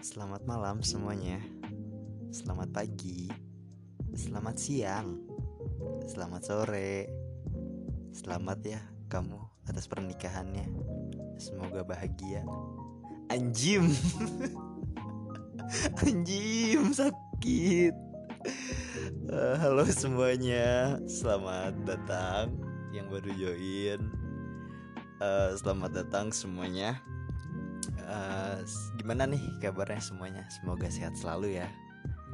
Selamat malam semuanya. Selamat pagi. Selamat siang. Selamat sore. Selamat ya kamu atas pernikahannya. Semoga bahagia. Anjim. Anjim sakit. Uh, halo semuanya, selamat datang yang baru join. Uh, selamat datang semuanya uh, gimana nih kabarnya semuanya? Semoga sehat selalu ya.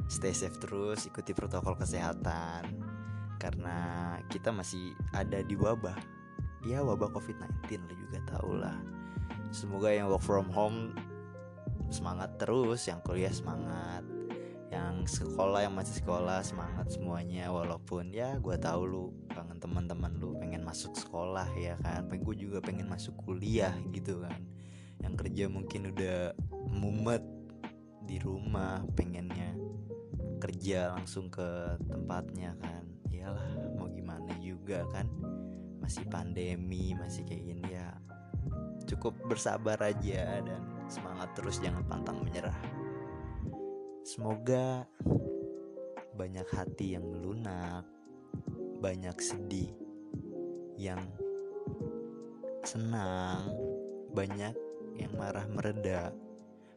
Stay safe terus, ikuti protokol kesehatan. Karena kita masih ada di wabah. Ya wabah COVID-19 lo juga tau lah. Semoga yang work from home semangat terus, yang kuliah semangat, yang sekolah yang masih sekolah semangat semuanya walaupun ya gue tahu lu kangen teman-teman lu pengen masuk sekolah ya kan pengen gue juga pengen masuk kuliah gitu kan yang kerja mungkin udah mumet di rumah pengennya kerja langsung ke tempatnya kan. Iyalah mau gimana juga kan. Masih pandemi masih kayak gini ya. Cukup bersabar aja dan semangat terus jangan pantang menyerah. Semoga banyak hati yang melunak banyak sedih yang senang banyak yang marah mereda,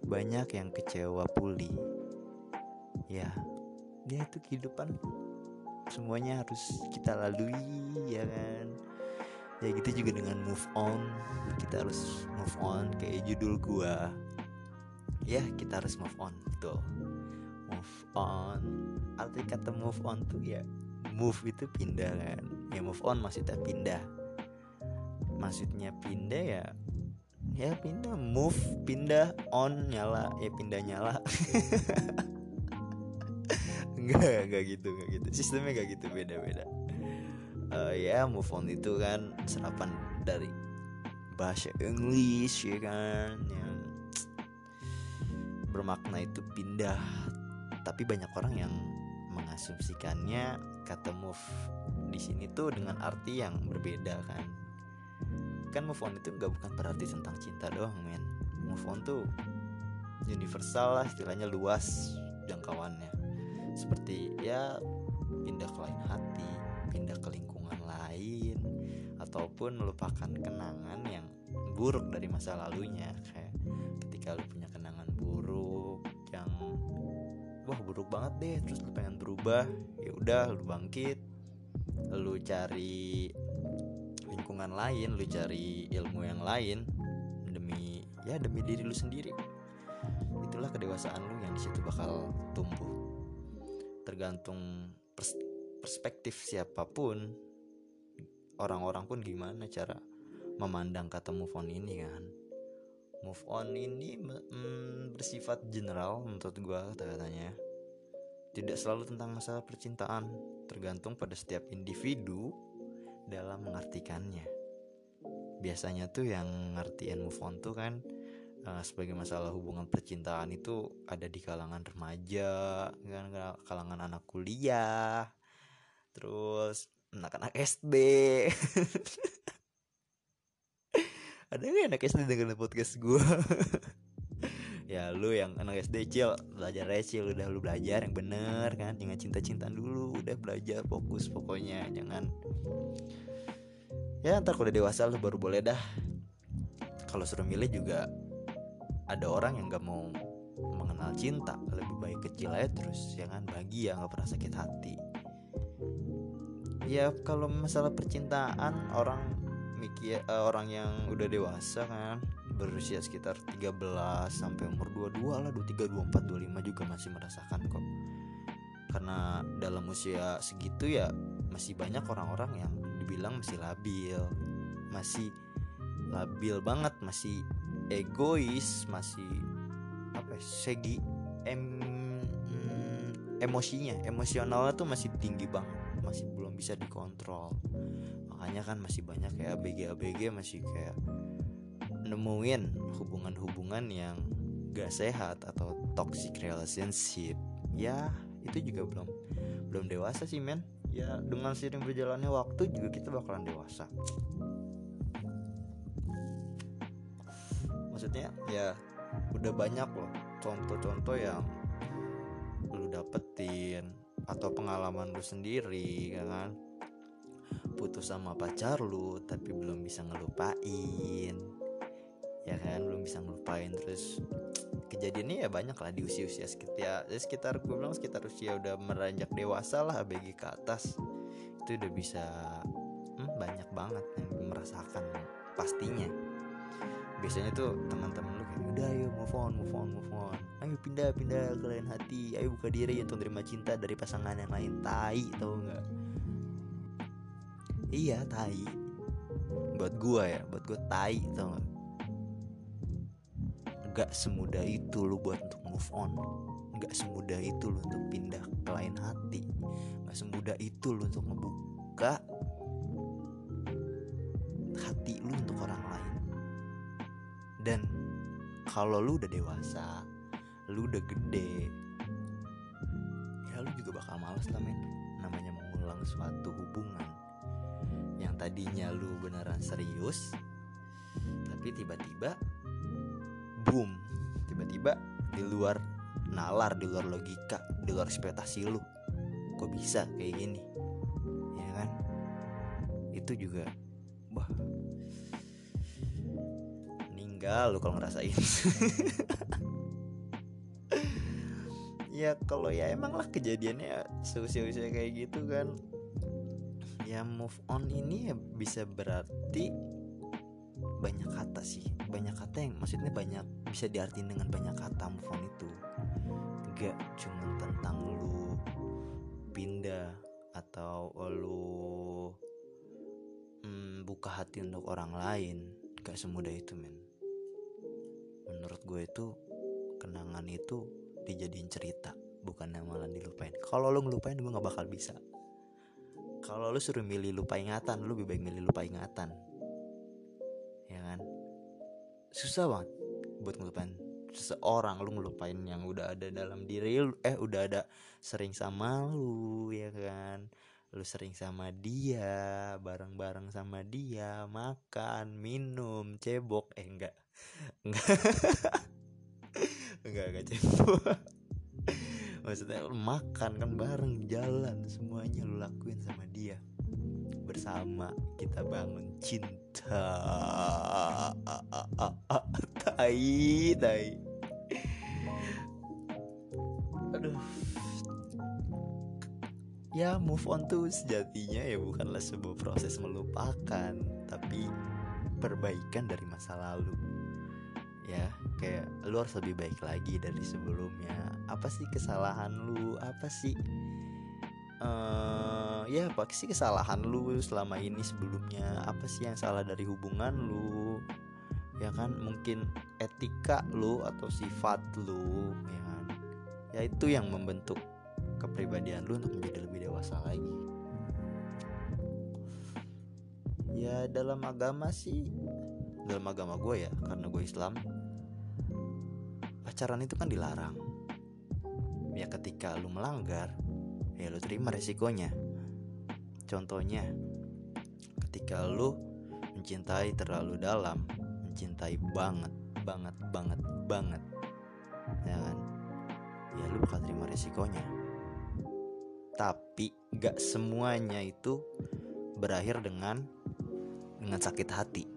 banyak yang kecewa pulih. Ya, dia itu kehidupan semuanya harus kita lalui ya kan. Ya gitu juga dengan move on, kita harus move on kayak judul gua. Ya, kita harus move on, tuh. Move on. Arti kata move on tuh ya move itu pindah kan. Ya move on maksudnya pindah. Maksudnya pindah ya ya pindah. Move pindah on nyala. Ya pindah nyala. Enggak enggak gitu enggak gitu. Sistemnya enggak gitu beda beda uh, ya move on itu kan serapan dari bahasa English ya kan yang bermakna itu pindah. Tapi banyak orang yang mengasumsikannya kata move di sini tuh dengan arti yang berbeda kan kan move on itu nggak bukan berarti tentang cinta doang men. Move on tuh universal lah istilahnya luas jangkauannya. Seperti ya pindah ke lain hati pindah ke lingkungan lain ataupun melupakan kenangan yang buruk dari masa lalunya. Kayak ketika lu punya kenangan buruk yang wah buruk banget deh terus lu pengen berubah ya udah lu bangkit. Lu cari lingkungan lain lu cari ilmu yang lain demi ya demi diri lu sendiri. Itulah kedewasaan lu yang di situ bakal tumbuh. Tergantung pers perspektif siapa pun orang-orang pun gimana cara memandang kata move on ini kan. Move on ini mm, bersifat general menurut gue katanya tidak selalu tentang masalah percintaan tergantung pada setiap individu dalam mengartikannya. Biasanya tuh yang ngertiin move on tuh kan uh, sebagai masalah hubungan percintaan itu ada di kalangan remaja, kan kalangan anak kuliah, terus anak-anak SD. ada nggak anak SD dengan podcast gue? ya lu yang anak SD cil belajar cil. Udah lu belajar yang bener kan? Jangan cinta-cintaan dulu. Udah belajar fokus pokoknya. Jangan. Ya ntar kalau udah dewasa lu baru boleh dah. Kalau suruh milih juga ada orang yang gak mau mengenal cinta. Lebih baik kecil aja terus jangan bahagia nggak pernah sakit hati. Ya kalau masalah percintaan orang mikir uh, orang yang udah dewasa kan berusia sekitar 13 sampai umur 22 lah 23, 24, 25 juga masih merasakan kok. Karena dalam usia segitu ya masih banyak orang-orang yang dibilang masih labil masih labil banget masih egois masih apa ya, segi em mm, emosinya emosionalnya tuh masih tinggi banget masih belum bisa dikontrol. Makanya kan masih banyak kayak ABG ABG masih kayak nemuin hubungan-hubungan yang gak sehat atau toxic relationship. Ya itu juga belum belum dewasa sih men. Ya dengan sering berjalannya waktu juga kita bakalan dewasa. Maksudnya ya udah banyak loh contoh-contoh yang lu dapetin atau pengalaman lu sendiri ya kan? Putus sama pacar lu tapi belum bisa ngelupain ya kan belum bisa ngelupain. Terus kejadiannya ya banyak lah di usia-usia sekitar ya, ya sekitar gue bilang sekitar usia udah meranjak dewasa lah ABG ke atas. Itu udah bisa hmm, banyak banget yang merasakan pastinya. Biasanya tuh teman-teman lu kayak udah ayo move on move on move on. Ayo pindah pindah ke lain hati. Ayo buka diri untuk terima cinta dari pasangan yang lain. Tai tau nggak? Iya tai. Buat gua ya buat gua tai tau nggak Gak semudah itu lu buat untuk move on. Gak semudah itu lu untuk pindah ke lain hati. Gak semudah itu lu untuk ngebuka hati lu untuk orang lain. Dan kalau lu udah dewasa lu udah gede ya lu juga bakal males lah men. Namanya mengulang suatu hubungan yang tadinya lu beneran serius tapi tiba-tiba boom. Tiba-tiba di luar nalar di luar logika di luar ekspektasi lu kok bisa kayak gini? Ya kan? Itu juga wah. Meninggal lu kalau ngerasain. Ya kalau ya emang lah kejadiannya seusia-usia kayak gitu kan. Ya move on ini ya bisa berarti banyak kata sih. Banyak kata yang maksudnya banyak bisa diartiin dengan banyak kata move on itu. Gak cuma tentang lu pindah atau lu mm, buka hati untuk orang lain. Gak semudah itu men. Menurut gue itu kenangan itu dijadiin cerita bukan yang malah dilupain. Kalau lo ngelupain gue nggak bakal bisa. Kalau lo suruh milih lupa ingatan lo lebih baik milih lupa ingatan ya kan? Susah banget buat ngelupain seseorang. Lu ngelupain yang udah ada dalam diri lu eh udah ada sering sama lu ya kan? Lu sering sama dia bareng-bareng sama dia makan minum cebok. Eh enggak. Enggak. Enggak enggak cebok. Maksudnya lu makan kan bareng jalan semuanya lu lakuin sama dia bersama kita bangun cinta. Tai tai. Aduh. Ya move on tuh sejatinya ya bukanlah sebuah proses melupakan tapi perbaikan dari masa lalu. Ya kayak lu harus lebih baik lagi dari sebelumnya. Apa sih kesalahan lu? Apa sih uh, ya apa sih kesalahan lu selama ini sebelumnya? Apa sih yang salah dari hubungan lu? Ya kan mungkin etika lu atau sifat lu ya kan? Ya itu yang membentuk kepribadian lu untuk menjadi lebih dewasa lagi. Ya dalam agama sih dalam agama gue ya karena gue Islam pacaran itu kan dilarang. Ya ketika lu melanggar ya lu terima resikonya contohnya ketika lu mencintai terlalu dalam mencintai banget banget banget banget ya kan? Ya lu bakal terima resikonya tapi gak semuanya itu berakhir dengan dengan sakit hati.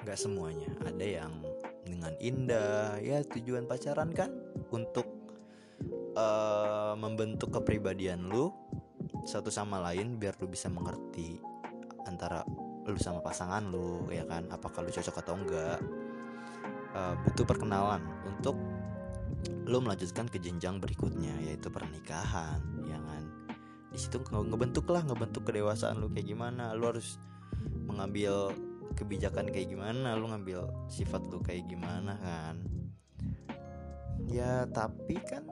Gak semuanya. Ada yang dengan indah ya tujuan pacaran kan? Untuk uh, membentuk kepribadian lu satu sama lain biar lu bisa mengerti antara lu sama pasangan lu ya kan? Apakah lu cocok atau enggak. Uh, butuh perkenalan untuk lu melanjutkan ke jenjang berikutnya yaitu pernikahan ya kan? Di situ ngebentuk lah ngebentuk kedewasaan lu kayak gimana. Lu harus mengambil kebijakan kayak gimana lu ngambil sifat lu kayak gimana kan? Ya tapi kan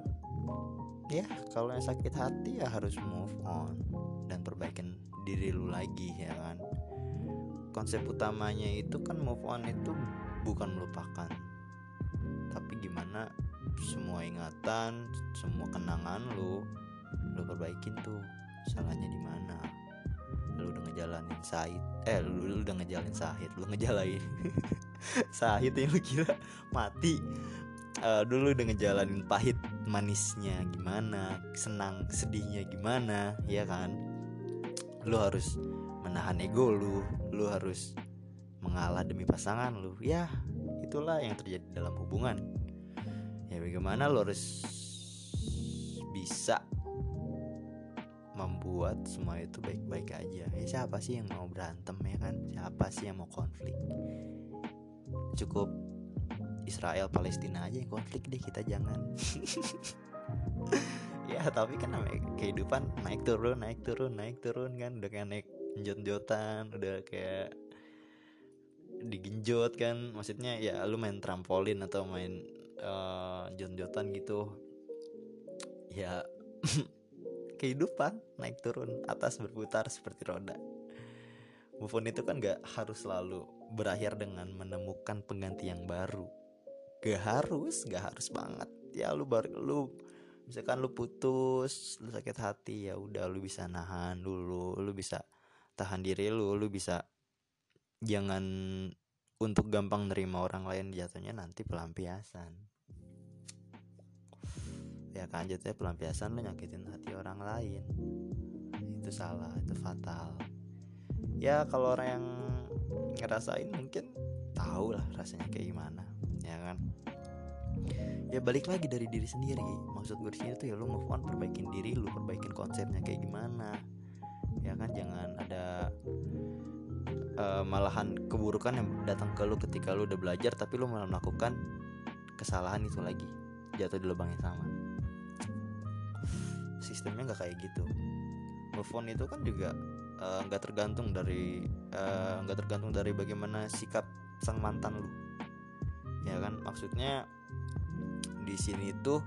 ya kalau yang sakit hati ya harus move on dan perbaikin diri lu lagi ya kan? Konsep utamanya itu kan move on itu bukan melupakan tapi gimana semua ingatan semua kenangan lu lu perbaikin tuh. Salahnya di mana? Lu udah ngejalanin sahid eh lu, lu udah ngejalanin sahid lu ngejalanin sahid yang lu kira mati. Uh, dulu udah ngejalanin pahit manisnya gimana senang sedihnya gimana ya kan? Lu harus menahan ego lu lu harus mengalah demi pasangan lu. Ya itulah yang terjadi dalam hubungan. Ya bagaimana lu harus bisa membuat semua itu baik-baik aja? Ya siapa sih yang mau berantem ya kan? Siapa sih yang mau konflik? Cukup Israel Palestina aja yang konflik deh kita jangan. Ya tapi kan namanya kehidupan naik turun naik turun naik turun kan. Udah kayak naik jot-jotan udah kayak digenjot kan. Maksudnya ya lu main trampolin atau main uh, jot-jotan gitu. Ya kehidupan naik turun atas berputar seperti roda. Move itu kan gak harus selalu berakhir dengan menemukan pengganti yang baru gak harus gak harus banget. Ya lu baru lu misalkan lu putus lu sakit hati ya udah lu bisa nahan dulu lu bisa tahan diri lu lu bisa jangan untuk gampang nerima orang lain jatuhnya nanti pelampiasan. Ya kan jatuhnya pelampiasan lo nyakitin hati orang lain. Itu salah itu fatal. Ya kalau orang yang ngerasain mungkin tahu lah rasanya kayak gimana ya kan? Ya balik lagi dari diri sendiri. Maksud gue di sini tuh ya lo move on perbaikin diri lu perbaikin konsepnya kayak gimana? Ya kan? Jangan ada uh, malahan keburukan yang datang ke lu ketika lu udah belajar tapi lu malah melakukan kesalahan itu lagi. Jatuh di lubang yang sama. Sistemnya nggak kayak gitu. Move on itu kan juga eh, nggak uh, tergantung dari eh, nggak uh, tergantung dari bagaimana sikap sang mantan lu ya kan? Maksudnya di sini tuh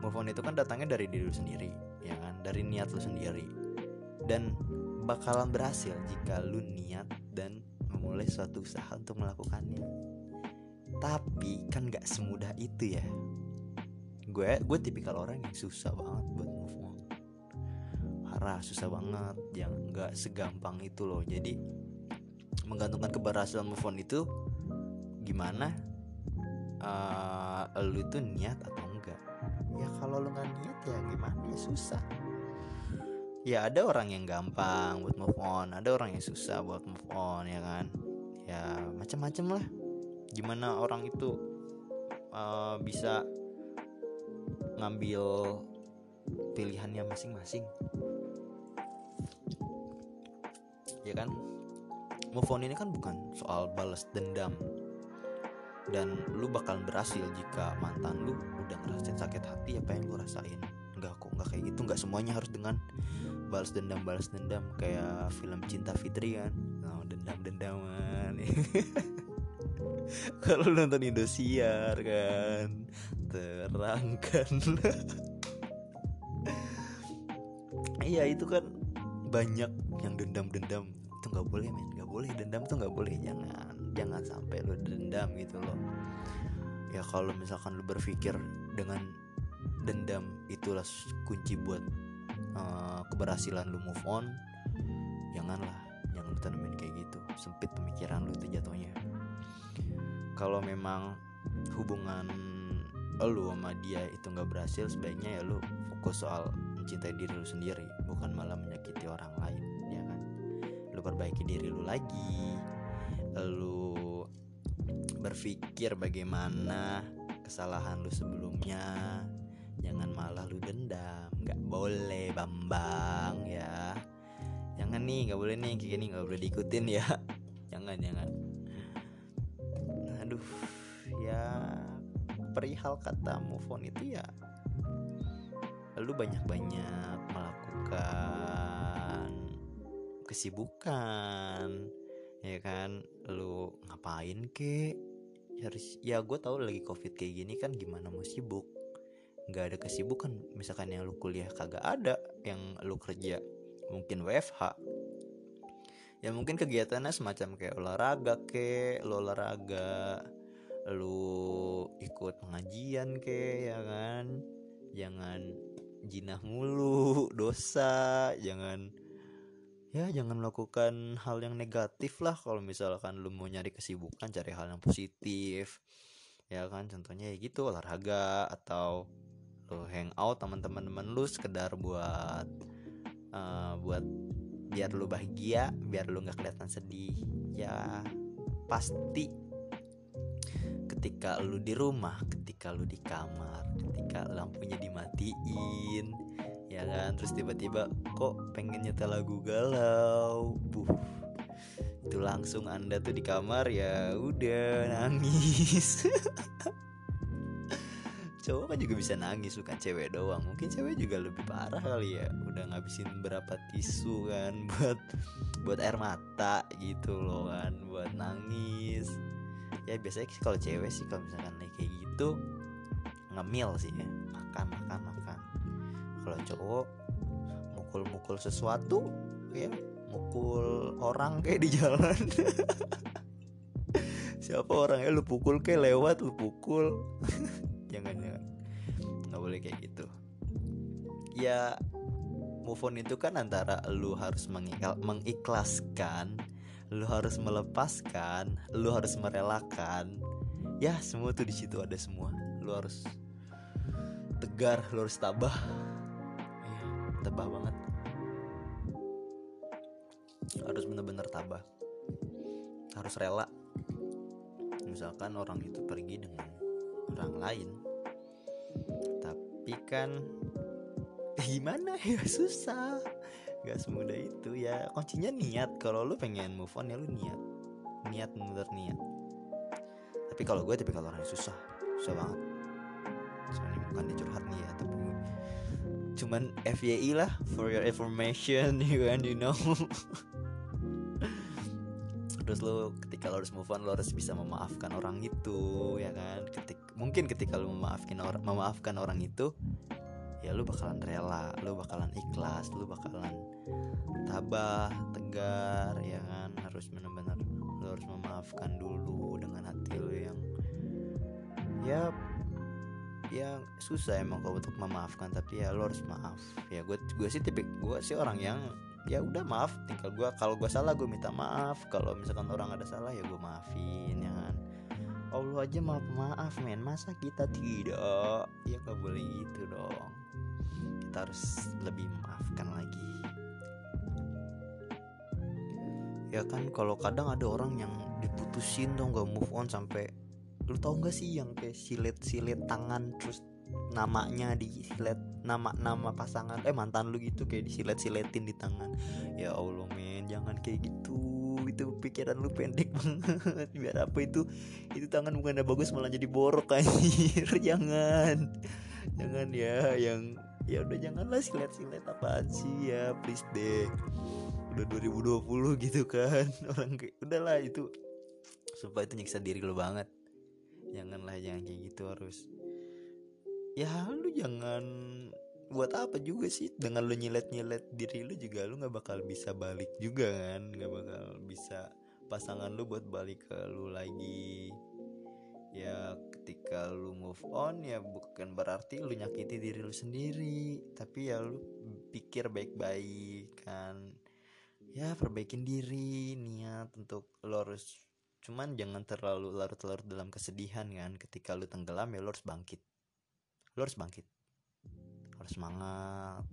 move on itu kan datangnya dari diri lu sendiri ya kan? Dari niat lu sendiri. Dan bakalan berhasil jika lu niat dan memulai suatu usaha untuk melakukannya. Tapi kan nggak semudah itu ya. Gue gue tipikal orang yang susah banget buat move on. Parah susah banget. Yang nggak segampang itu loh. Jadi menggantungkan keberhasilan move on itu gimana uh, lu itu niat atau enggak? Ya kalau lu nggak niat ya gimana? Ya susah. Ya ada orang yang gampang buat move on ada orang yang susah buat move on ya kan? Ya macam-macam lah. Gimana orang itu uh, bisa ngambil pilihannya masing-masing? Ya kan? Move on ini kan bukan soal balas dendam dan lu bakal berhasil jika mantan lu udah ngerasain sakit hati apa yang lu rasain. Nggak kok nggak kayak gitu. Nggak semuanya harus dengan balas dendam balas dendam. Kayak film cinta Fitri kan? Oh, dendam dendaman kalau nonton Indosiar kan? Terangkan. Iya itu kan banyak yang dendam-dendam itu nggak boleh men. Nggak boleh dendam tuh nggak boleh. Jangan jangan sampai lo dendam gitu loh. Ya kalau misalkan lo berpikir dengan dendam itulah kunci buat uh, keberhasilan lo move on. Janganlah jangan lu tanemin kayak gitu. Sempit pemikiran lu itu jatuhnya. Kalau memang hubungan lu sama dia itu nggak berhasil sebaiknya ya lu fokus soal mencintai diri lu sendiri bukan malah menyakiti orang lain lu perbaiki diri lu lagi. Lu berpikir bagaimana kesalahan lu sebelumnya. Jangan malah lu dendam. Nggak boleh bambang ya. Jangan nih nggak boleh nih kayak gini nggak boleh diikutin ya. Jangan jangan. Aduh ya perihal kata move on itu ya lu banyak-banyak melakukan kesibukan ya kan? Lu ngapain ke harus ya gue tau lagi covid kayak gini kan gimana mau sibuk? Nggak ada kesibukan. Misalkan yang lu kuliah kagak ada yang lu kerja mungkin WFH ya mungkin kegiatannya semacam kayak olahraga ke lu olahraga lu ikut pengajian ke ya kan? Jangan jinah mulu dosa jangan ya jangan melakukan hal yang negatif lah kalau misalkan lu mau nyari kesibukan cari hal yang positif. Ya kan contohnya ya gitu olahraga atau lu hangout teman-teman teman lu sekedar buat uh, buat biar lu bahagia biar lu nggak kelihatan sedih. Ya pasti ketika lu di rumah ketika lu di kamar ketika lampunya dimatiin ya kan terus tiba-tiba kok pengen nyetel lagu galau buh. Itu langsung anda tuh di kamar ya udah nangis. Cowok kan juga bisa nangis bukan cewek doang. Mungkin cewek juga lebih parah kali ya udah ngabisin berapa tisu kan buat buat air mata gitu loh kan buat nangis. Ya biasanya kalau cewek sih kalau misalkan kayak gitu ngemil sih ya makan makan kalau cowok mukul-mukul sesuatu ya mukul orang kayak di jalan. Siapa orangnya? Lu pukul kayak lewat lu pukul. Jangan jangan. Nggak boleh kayak gitu. Ya move on itu kan antara lu harus mengikhlaskan lu harus melepaskan lu harus merelakan. Ya semua tuh di situ ada semua. Lu harus tegar lu harus tabah tebah banget. Harus bener-bener tabah. Harus rela. Misalkan orang itu pergi dengan orang lain. Tapi kan gimana ya susah. Gak semudah itu ya. Kuncinya niat. Kalau lu pengen move on ya lu niat. Niat bener niat. Tapi kalau gue tapi kalau orang susah. Susah banget. Soalnya bukan dicurhat nih ya tapi cuman FYI lah for your information you kan you know. Terus lo ketika lo harus move on lo harus bisa memaafkan orang itu ya kan? Ketik mungkin ketika lo memaafkan orang memaafkan orang itu ya lo bakalan rela lo bakalan ikhlas lo bakalan tabah tegar ya kan? Harus benar-benar lo harus memaafkan dulu dengan hati lo yang ya ya susah emang kalau untuk memaafkan tapi ya lo harus maaf. Ya gue gue sih tipik gue sih orang yang ya udah maaf tinggal gue kalau gue salah gue minta maaf kalau misalkan orang ada salah ya gue maafin ya kan. Allah aja maaf maaf men. Masa kita tidak? Ya gak boleh gitu dong. Kita harus lebih memaafkan lagi. Ya kan kalau kadang ada orang yang diputusin dong gak move on sampai lu tau gak sih yang kayak silet-silet tangan terus namanya di silet nama-nama pasangan eh mantan lu gitu kayak disilet-siletin di tangan. Ya Allah men jangan kayak gitu. Itu pikiran lu pendek banget. Biar apa itu? Itu tangan bukan ada bagus malah jadi borok anjir. Jangan. Jangan ya yang ya udah janganlah silet-silet apaan sih ya please deh. Udah 2020 gitu kan. Orang kayak udahlah itu. Supaya itu nyiksa diri lo banget janganlah jangan kayak gitu harus. Ya lu jangan buat apa juga sih? Dengan lu nyilet-nyilet diri lu juga lu nggak bakal bisa balik juga kan? Nggak bakal bisa pasangan lu buat balik ke lu lagi. Ya ketika lu move on ya bukan berarti lu nyakiti diri lu sendiri. Tapi ya lu pikir baik-baik kan? Ya perbaikin diri niat untuk lu harus cuman jangan terlalu larut-larut dalam kesedihan kan. Ketika lu tenggelam ya lu harus bangkit. Lu harus bangkit. Harus semangat.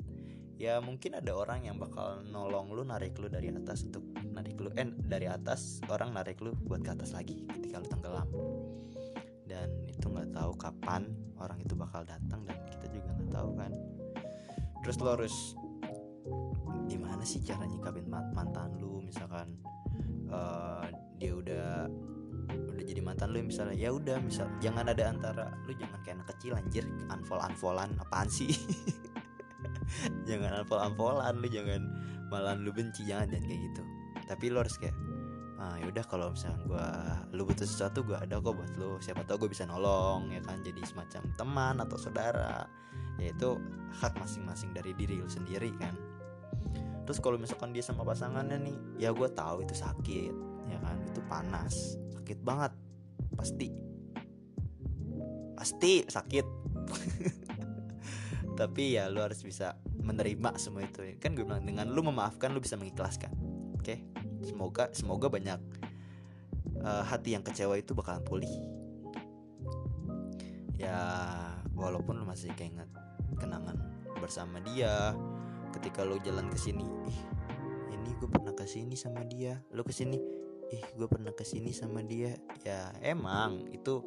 Ya mungkin ada orang yang bakal nolong lu narik lu dari atas untuk narik lu eh dari atas orang narik lu buat ke atas lagi ketika lu tenggelam. Dan itu nggak tahu kapan orang itu bakal datang dan kita juga nggak tahu kan. Terus lu harus gimana sih cara nyikapin mantan lu misalkan uh, dia udah udah jadi mantan lu misalnya. Ya udah misal jangan ada antara lu jangan kayak anak kecil anjir unfollow unfollowan apaan sih? Jangan unfollow unfollowan lu jangan malah lu benci jangan jangan kayak gitu. Tapi lu harus kayak ah yaudah kalau misalnya gue lu butuh sesuatu gue ada kok buat lu. Siapa tau gue bisa nolong ya kan? Jadi semacam teman atau saudara. Yaitu hak masing-masing dari diri lu sendiri kan terus kalau misalkan dia sama pasangannya nih ya gue tahu itu sakit ya kan? Itu panas sakit banget. Pasti. Pasti sakit. Tapi ya lu harus bisa menerima semua itu. Kan gue bilang dengan lu memaafkan lu bisa mengikhlaskan. Oke? Okay? semoga semoga banyak uh, hati yang kecewa itu bakalan pulih. Ya walaupun lu masih keinget kenangan bersama dia ketika lu jalan ke sini ih ini gue pernah ke sini sama dia. Lu ke sini ih gue pernah ke sini sama dia. Ya emang itu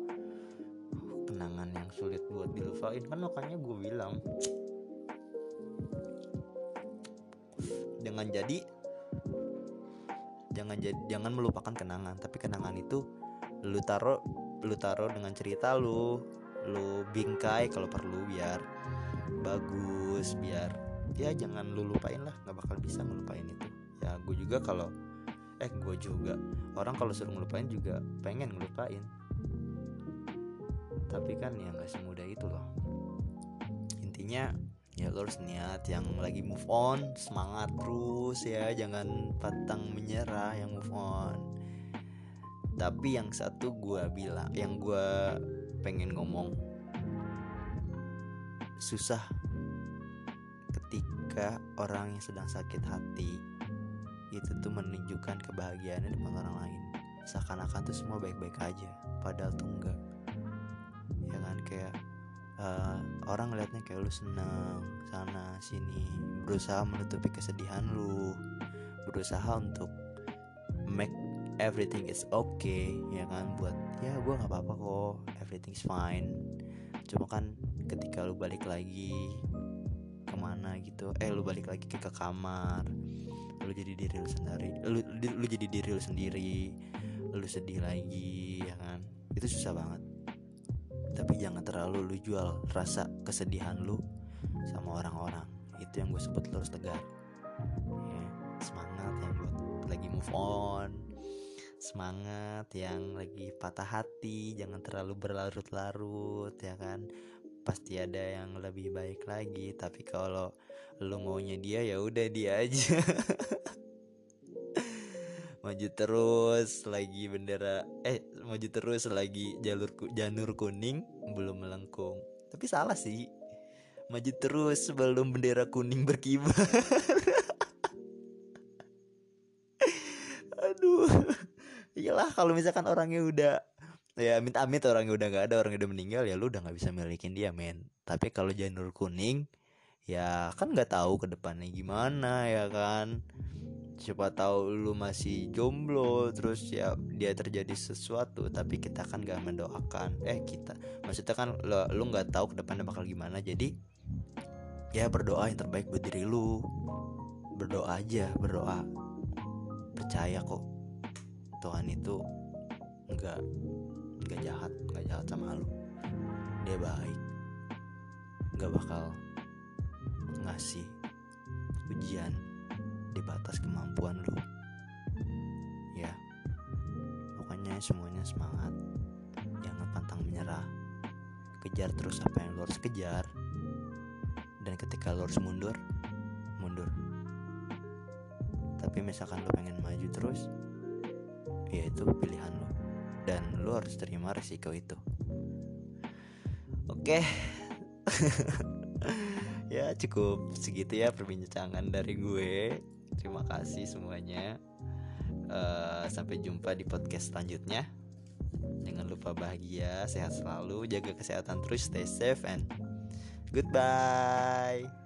kenangan yang sulit buat dilupain. Kan makanya gue bilang jangan jadi jangan jadi jangan melupakan kenangan. Tapi kenangan itu lu taruh lu taruh dengan cerita lu. Lu bingkai kalau perlu biar bagus biar ya jangan lu lupain lah. Nggak bakal bisa ngelupain itu. Ya gue juga kalau eh gue juga. Orang kalau suruh ngelupain juga pengen ngelupain. Tapi kan ya nggak semudah itu loh. Intinya ya lo harus niat yang lagi move on. Semangat terus ya. Jangan pantang menyerah yang move on. Tapi yang satu gue bilang yang gue pengen ngomong susah ketika orang yang sedang sakit hati itu tuh menunjukkan kebahagiaannya depan orang lain. Seakan-akan tuh semua baik-baik aja padahal tuh enggak. Ya kan kayak uh, orang ngeliatnya kayak lu seneng sana sini berusaha menutupi kesedihan lu berusaha untuk make everything is okay ya kan buat ya gue nggak apa-apa kok everything's fine. Cuma kan ketika lu balik lagi ke mana gitu. Eh lu balik lagi ke, ke kamar. Lu jadi diri lu sendiri. Lu, lu jadi diri lu sendiri. Lu sedih lagi ya kan? Itu susah banget. Tapi jangan terlalu lu jual rasa kesedihan lu sama orang-orang. Itu yang gue sebut harus tegar. Ya, semangat yang buat lagi move on. Semangat yang lagi patah hati. Jangan terlalu berlarut-larut ya kan pasti ada yang lebih baik lagi tapi kalau lu maunya dia ya udah dia aja. Maju terus lagi bendera eh maju terus lagi jalur janur kuning belum melengkung. Tapi salah sih maju terus sebelum bendera kuning berkibar. Aduh. Iyalah kalau misalkan orangnya udah ya amit amit orangnya udah nggak ada orangnya udah meninggal ya lu udah nggak bisa milikin dia men. Tapi kalau janur kuning ya kan nggak tahu ke depannya gimana ya kan. Siapa tahu lu masih jomblo terus ya dia terjadi sesuatu tapi kita kan gak mendoakan. Eh kita maksudnya kan lu lu nggak tahu ke depannya bakal gimana. Jadi ya berdoa yang terbaik buat diri lu. Berdoa aja berdoa. Percaya kok Tuhan itu nggak nggak jahat nggak jahat sama lu. Dia baik. Nggak bakal ngasih ujian di batas kemampuan lu. Ya pokoknya semuanya semangat. Jangan pantang menyerah. Kejar terus apa yang lu harus kejar. Dan ketika lu harus mundur mundur. Tapi misalkan lu pengen maju terus ya itu pilihan lu dan lu harus terima resiko itu oke ya cukup segitu ya perbincangan dari gue Terima kasih semuanya. Uh, sampai jumpa di podcast selanjutnya. Jangan lupa bahagia, sehat selalu, jaga kesehatan terus, stay safe and goodbye.